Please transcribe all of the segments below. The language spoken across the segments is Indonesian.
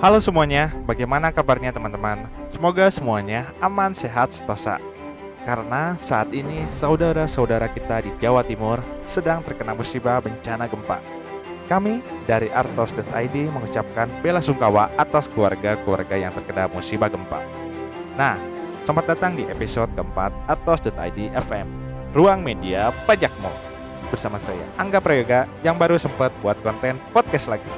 Halo semuanya, bagaimana kabarnya teman-teman? Semoga semuanya aman, sehat, sentosa. Karena saat ini saudara-saudara kita di Jawa Timur sedang terkena musibah bencana gempa. Kami dari artos.id mengucapkan bela sungkawa atas keluarga-keluarga yang terkena musibah gempa. Nah, selamat datang di episode keempat artos.id FM, ruang media pajakmu. Bersama saya, Angga Prayoga, yang baru sempat buat konten podcast lagi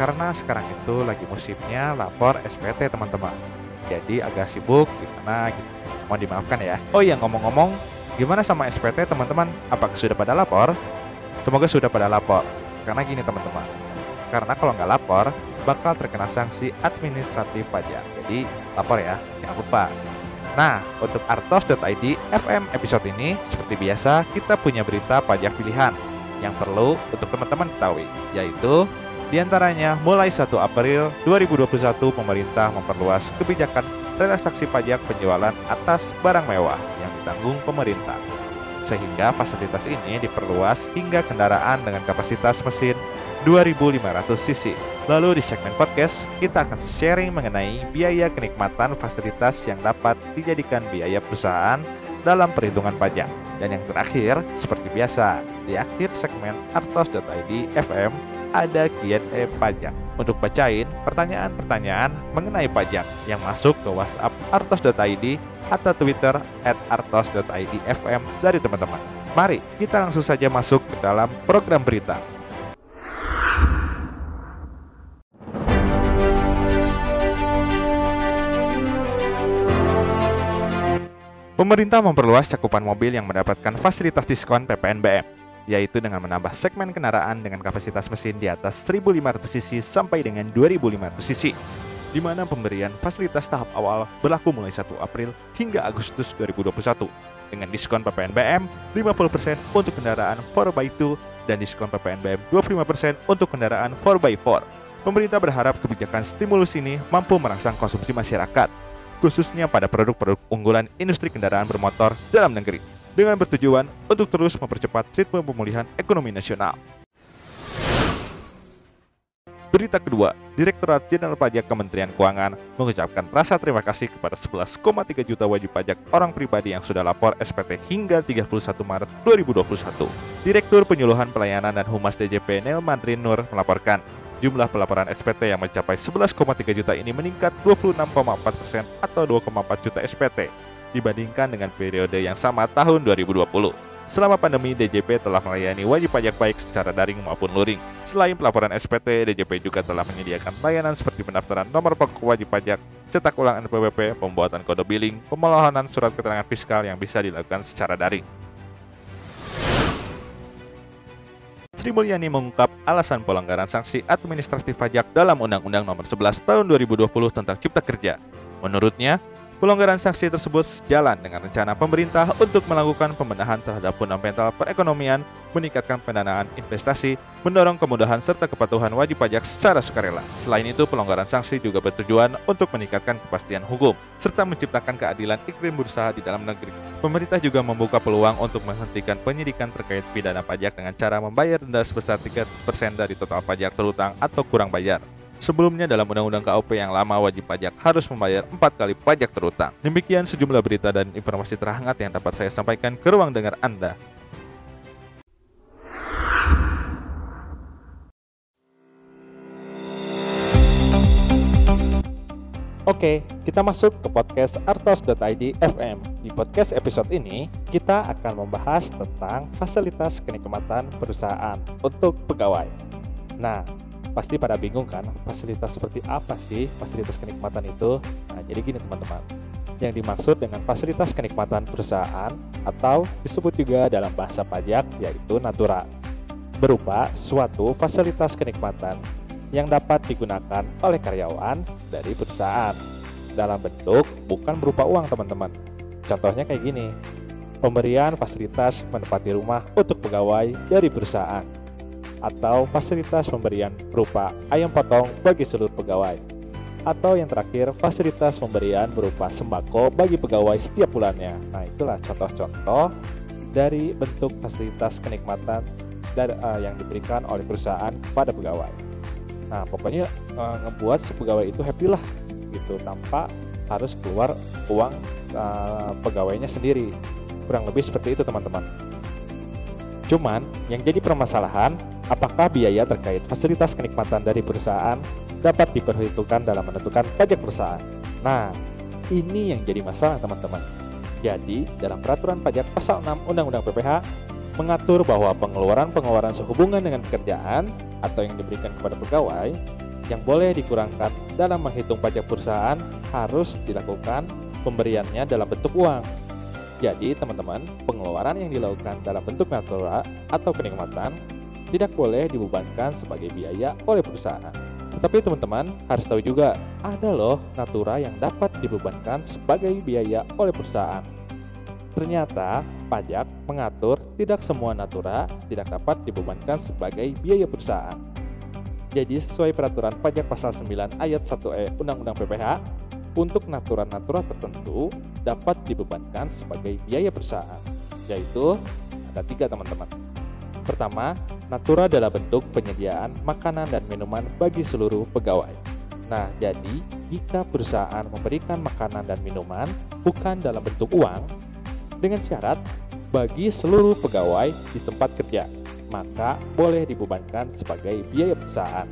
karena sekarang itu lagi musimnya lapor SPT teman-teman. Jadi agak sibuk gimana gitu. Mohon dimaafkan ya. Oh iya ngomong-ngomong gimana sama SPT teman-teman? Apakah sudah pada lapor? Semoga sudah pada lapor. Karena gini teman-teman. Karena kalau nggak lapor bakal terkena sanksi administratif pajak jadi lapor ya. Jangan lupa. Nah, untuk artos.id FM episode ini, seperti biasa, kita punya berita pajak pilihan yang perlu untuk teman-teman ketahui, yaitu di antaranya, mulai 1 April 2021 pemerintah memperluas kebijakan relaksasi pajak penjualan atas barang mewah yang ditanggung pemerintah. Sehingga fasilitas ini diperluas hingga kendaraan dengan kapasitas mesin 2500 cc. Lalu di segmen podcast, kita akan sharing mengenai biaya kenikmatan fasilitas yang dapat dijadikan biaya perusahaan dalam perhitungan pajak. Dan yang terakhir, seperti biasa, di akhir segmen artos.id FM ada Q&A pajak untuk bacain pertanyaan-pertanyaan mengenai pajak yang masuk ke WhatsApp artos.id atau Twitter at artos.id FM dari teman-teman. Mari kita langsung saja masuk ke dalam program berita. Pemerintah memperluas cakupan mobil yang mendapatkan fasilitas diskon PPNBM yaitu dengan menambah segmen kendaraan dengan kapasitas mesin di atas 1500 cc sampai dengan 2500 cc di mana pemberian fasilitas tahap awal berlaku mulai 1 April hingga Agustus 2021 dengan diskon PPNBM 50% untuk kendaraan 4x2 dan diskon PPNBM 25% untuk kendaraan 4x4. Pemerintah berharap kebijakan stimulus ini mampu merangsang konsumsi masyarakat, khususnya pada produk-produk unggulan industri kendaraan bermotor dalam negeri dengan bertujuan untuk terus mempercepat ritme pemulihan ekonomi nasional. Berita kedua, Direktorat Jenderal Pajak Kementerian Keuangan mengucapkan rasa terima kasih kepada 11,3 juta wajib pajak orang pribadi yang sudah lapor SPT hingga 31 Maret 2021. Direktur Penyuluhan Pelayanan dan Humas DJP Nel Madrin Nur melaporkan, jumlah pelaporan SPT yang mencapai 11,3 juta ini meningkat 26,4 persen atau 2,4 juta SPT dibandingkan dengan periode yang sama tahun 2020. Selama pandemi, DJP telah melayani wajib pajak baik secara daring maupun luring. Selain pelaporan SPT, DJP juga telah menyediakan layanan seperti pendaftaran nomor pokok wajib pajak, cetak ulang NPWP, pembuatan kode billing, pemohonan surat keterangan fiskal yang bisa dilakukan secara daring. Sri Mulyani mengungkap alasan pelanggaran sanksi administratif pajak dalam Undang-Undang Nomor 11 Tahun 2020 tentang Cipta Kerja. Menurutnya, Pelonggaran sanksi tersebut sejalan dengan rencana pemerintah untuk melakukan pembenahan terhadap fundamental perekonomian, meningkatkan pendanaan investasi, mendorong kemudahan serta kepatuhan wajib pajak secara sukarela. Selain itu, pelonggaran sanksi juga bertujuan untuk meningkatkan kepastian hukum, serta menciptakan keadilan iklim berusaha di dalam negeri. Pemerintah juga membuka peluang untuk menghentikan penyidikan terkait pidana pajak dengan cara membayar denda sebesar 3% dari total pajak terutang atau kurang bayar. Sebelumnya dalam Undang-Undang KOP yang lama wajib pajak harus membayar empat kali pajak terutang. Demikian sejumlah berita dan informasi terhangat yang dapat saya sampaikan ke ruang dengar Anda. Oke, kita masuk ke podcast artos.id FM. Di podcast episode ini, kita akan membahas tentang fasilitas kenikmatan perusahaan untuk pegawai. Nah, pasti pada bingung kan fasilitas seperti apa sih fasilitas kenikmatan itu? Nah jadi gini teman-teman. Yang dimaksud dengan fasilitas kenikmatan perusahaan atau disebut juga dalam bahasa pajak yaitu natura berupa suatu fasilitas kenikmatan yang dapat digunakan oleh karyawan dari perusahaan. Dalam bentuk bukan berupa uang teman-teman. Contohnya kayak gini. Pemberian fasilitas menempati rumah untuk pegawai dari perusahaan atau fasilitas pemberian berupa ayam potong bagi seluruh pegawai. Atau yang terakhir, fasilitas pemberian berupa sembako bagi pegawai setiap bulannya. Nah, itulah contoh-contoh dari bentuk fasilitas kenikmatan dari, uh, yang diberikan oleh perusahaan pada pegawai. Nah, pokoknya uh, ngebuat si pegawai itu happy lah gitu tanpa harus keluar uang uh, pegawainya sendiri. Kurang lebih seperti itu, teman-teman. Cuman yang jadi permasalahan, apakah biaya terkait fasilitas kenikmatan dari perusahaan dapat diperhitungkan dalam menentukan pajak perusahaan? Nah, ini yang jadi masalah, teman-teman. Jadi, dalam peraturan pajak pasal 6 Undang-Undang PPH mengatur bahwa pengeluaran-pengeluaran sehubungan dengan pekerjaan atau yang diberikan kepada pegawai yang boleh dikurangkan dalam menghitung pajak perusahaan harus dilakukan pemberiannya dalam bentuk uang. Jadi, teman-teman, pengeluaran yang dilakukan dalam bentuk natura atau kenikmatan tidak boleh dibebankan sebagai biaya oleh perusahaan. Tetapi teman-teman harus tahu juga, ada loh natura yang dapat dibebankan sebagai biaya oleh perusahaan. Ternyata, pajak mengatur tidak semua natura tidak dapat dibebankan sebagai biaya perusahaan. Jadi sesuai peraturan pajak pasal 9 ayat 1E Undang-Undang PPH, untuk natura-natura tertentu dapat dibebankan sebagai biaya perusahaan, yaitu ada tiga teman-teman. Pertama, natura dalam bentuk penyediaan makanan dan minuman bagi seluruh pegawai. Nah, jadi jika perusahaan memberikan makanan dan minuman bukan dalam bentuk uang, dengan syarat bagi seluruh pegawai di tempat kerja maka boleh dibebankan sebagai biaya perusahaan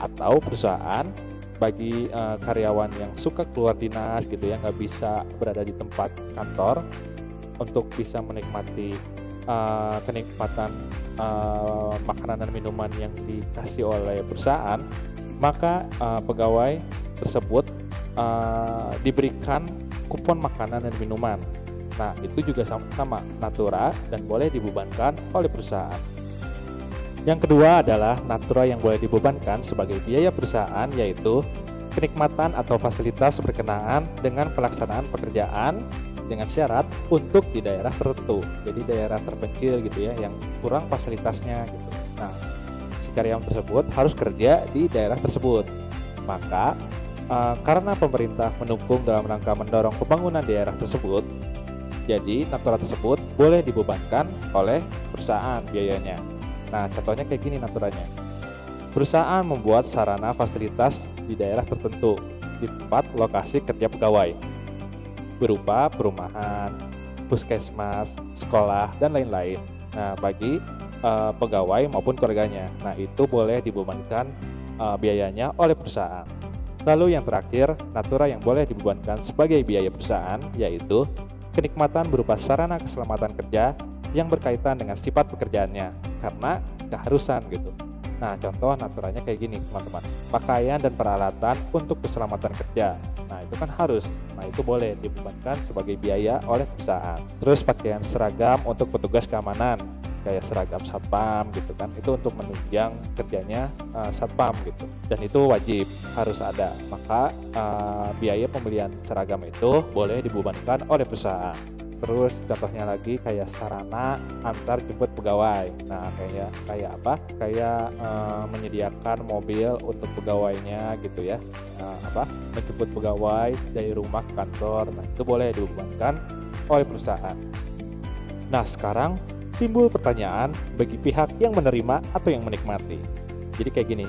atau perusahaan bagi uh, karyawan yang suka keluar dinas gitu ya nggak bisa berada di tempat kantor untuk bisa menikmati uh, kenikmatan uh, makanan dan minuman yang dikasih oleh perusahaan maka uh, pegawai tersebut uh, diberikan kupon makanan dan minuman Nah, itu juga sama-sama natura dan boleh dibebankan oleh perusahaan. Yang kedua adalah natura yang boleh dibebankan sebagai biaya perusahaan yaitu kenikmatan atau fasilitas berkenaan dengan pelaksanaan pekerjaan dengan syarat untuk di daerah tertentu. Jadi daerah terpencil gitu ya yang kurang fasilitasnya gitu. Nah, si karyawan tersebut harus kerja di daerah tersebut. Maka uh, karena pemerintah mendukung dalam rangka mendorong pembangunan daerah tersebut, jadi natura tersebut boleh dibebankan oleh perusahaan biayanya. Nah, contohnya kayak gini naturanya. Perusahaan membuat sarana fasilitas di daerah tertentu di tempat lokasi kerja pegawai berupa perumahan, puskesmas, sekolah, dan lain-lain. Nah, bagi uh, pegawai maupun keluarganya. Nah, itu boleh dibebankan uh, biayanya oleh perusahaan. Lalu yang terakhir, natura yang boleh dibebankan sebagai biaya perusahaan yaitu kenikmatan berupa sarana keselamatan kerja yang berkaitan dengan sifat pekerjaannya karena keharusan gitu. Nah, contoh naturanya kayak gini, teman-teman. Pakaian dan peralatan untuk keselamatan kerja. Nah, itu kan harus. Nah, itu boleh dibebankan sebagai biaya oleh perusahaan. Terus pakaian seragam untuk petugas keamanan kayak seragam satpam gitu kan itu untuk menunjang kerjanya uh, satpam gitu dan itu wajib harus ada maka uh, biaya pembelian seragam itu boleh dibebankan oleh perusahaan terus contohnya lagi kayak sarana antar jemput pegawai nah kayak kayak apa kayak uh, menyediakan mobil untuk pegawainya gitu ya uh, apa menjemput pegawai dari rumah ke kantor nah itu boleh dibebankan oleh perusahaan nah sekarang timbul pertanyaan bagi pihak yang menerima atau yang menikmati. Jadi kayak gini,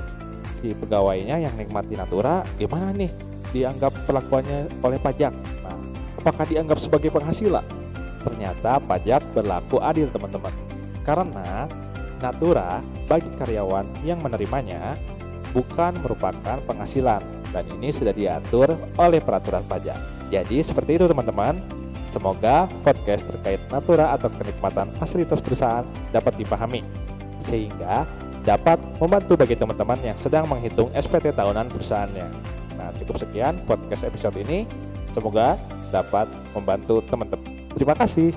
si pegawainya yang menikmati natura gimana nih dianggap perlakuannya oleh pajak? Nah, apakah dianggap sebagai penghasilan? Ternyata pajak berlaku adil teman-teman. Karena natura bagi karyawan yang menerimanya bukan merupakan penghasilan dan ini sudah diatur oleh peraturan pajak. Jadi seperti itu teman-teman. Semoga podcast terkait natura atau kenikmatan fasilitas perusahaan dapat dipahami, sehingga dapat membantu bagi teman-teman yang sedang menghitung SPT tahunan perusahaannya. Nah, cukup sekian podcast episode ini. Semoga dapat membantu teman-teman. Terima kasih.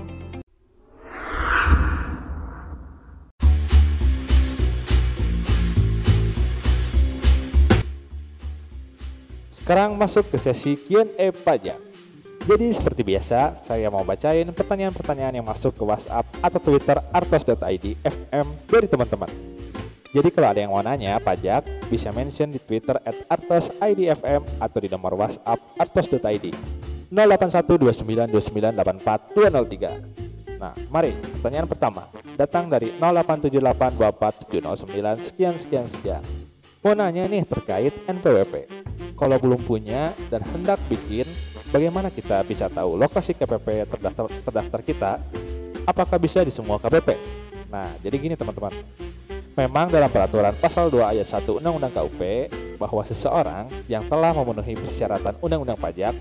Sekarang masuk ke sesi Q&A pajak. Jadi seperti biasa, saya mau bacain pertanyaan-pertanyaan yang masuk ke WhatsApp atau Twitter artos.id FM dari teman-teman. Jadi kalau ada yang mau nanya pajak, bisa mention di Twitter at artos.idfm atau di nomor WhatsApp artos.id 081292984203. Nah, mari pertanyaan pertama datang dari 0878247009 sekian sekian sekian. Mau nanya nih terkait NPWP. Kalau belum punya dan hendak bikin, bagaimana kita bisa tahu lokasi KPP terdaftar, terdaftar kita? Apakah bisa di semua KPP? Nah, jadi gini teman-teman. Memang dalam peraturan pasal 2 ayat 1 Undang-Undang KUP bahwa seseorang yang telah memenuhi persyaratan Undang-Undang Pajak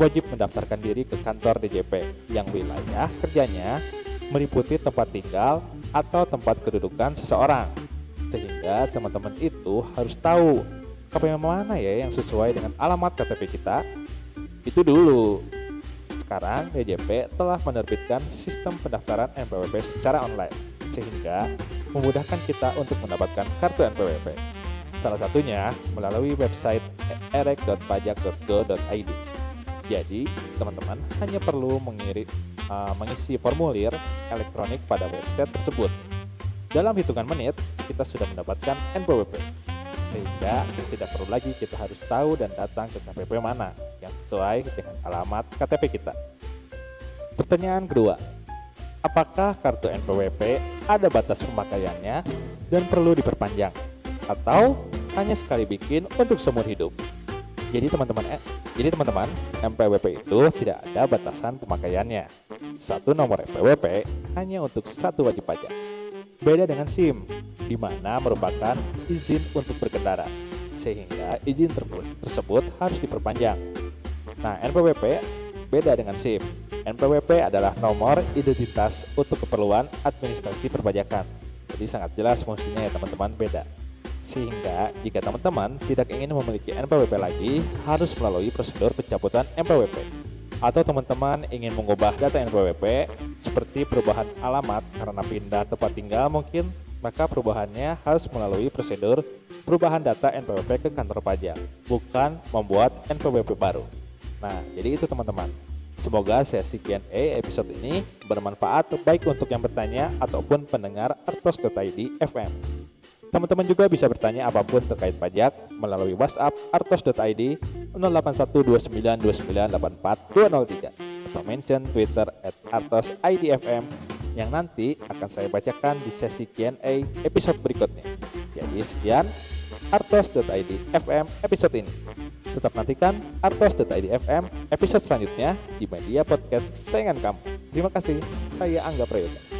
wajib mendaftarkan diri ke kantor DJP yang wilayah kerjanya meliputi tempat tinggal atau tempat kedudukan seseorang. Sehingga teman-teman itu harus tahu KPP mana ya yang sesuai dengan alamat KTP kita. Itu dulu. Sekarang DJP telah menerbitkan sistem pendaftaran NPWP secara online sehingga memudahkan kita untuk mendapatkan kartu NPWP. Salah satunya melalui website erek.pajak.go.id. Jadi, teman-teman hanya perlu mengirim, uh, mengisi formulir elektronik pada website tersebut. Dalam hitungan menit, kita sudah mendapatkan NPWP. Sehingga tidak perlu lagi kita harus tahu dan datang ke KPP mana yang sesuai dengan alamat KTP kita. Pertanyaan kedua, apakah kartu NPWP ada batas pemakaiannya dan perlu diperpanjang? Atau hanya sekali bikin untuk seumur hidup? Jadi teman-teman, eh, jadi teman-teman, MPWP itu tidak ada batasan pemakaiannya. Satu nomor MPWP hanya untuk satu wajib pajak. Beda dengan SIM, di mana merupakan izin untuk berkendara, sehingga izin tersebut harus diperpanjang. Nah, NPWP beda dengan SIM. NPWP adalah nomor identitas untuk keperluan administrasi perpajakan. Jadi sangat jelas fungsinya ya teman-teman beda. Sehingga jika teman-teman tidak ingin memiliki NPWP lagi, harus melalui prosedur pencabutan NPWP. Atau teman-teman ingin mengubah data NPWP seperti perubahan alamat karena pindah tempat tinggal mungkin, maka perubahannya harus melalui prosedur perubahan data NPWP ke kantor pajak, bukan membuat NPWP baru. Nah, jadi itu teman-teman. Semoga sesi Q&A episode ini bermanfaat baik untuk yang bertanya ataupun pendengar artos.id FM. Teman-teman juga bisa bertanya apa pun terkait pajak melalui WhatsApp artos.id 081292984203 atau mention Twitter at artosidfm yang nanti akan saya bacakan di sesi Q&A episode berikutnya. Jadi sekian artos.id FM episode ini. Tetap nantikan artos.id FM episode selanjutnya di media podcast kesayangan kamu. Terima kasih. Saya Angga Prayoga.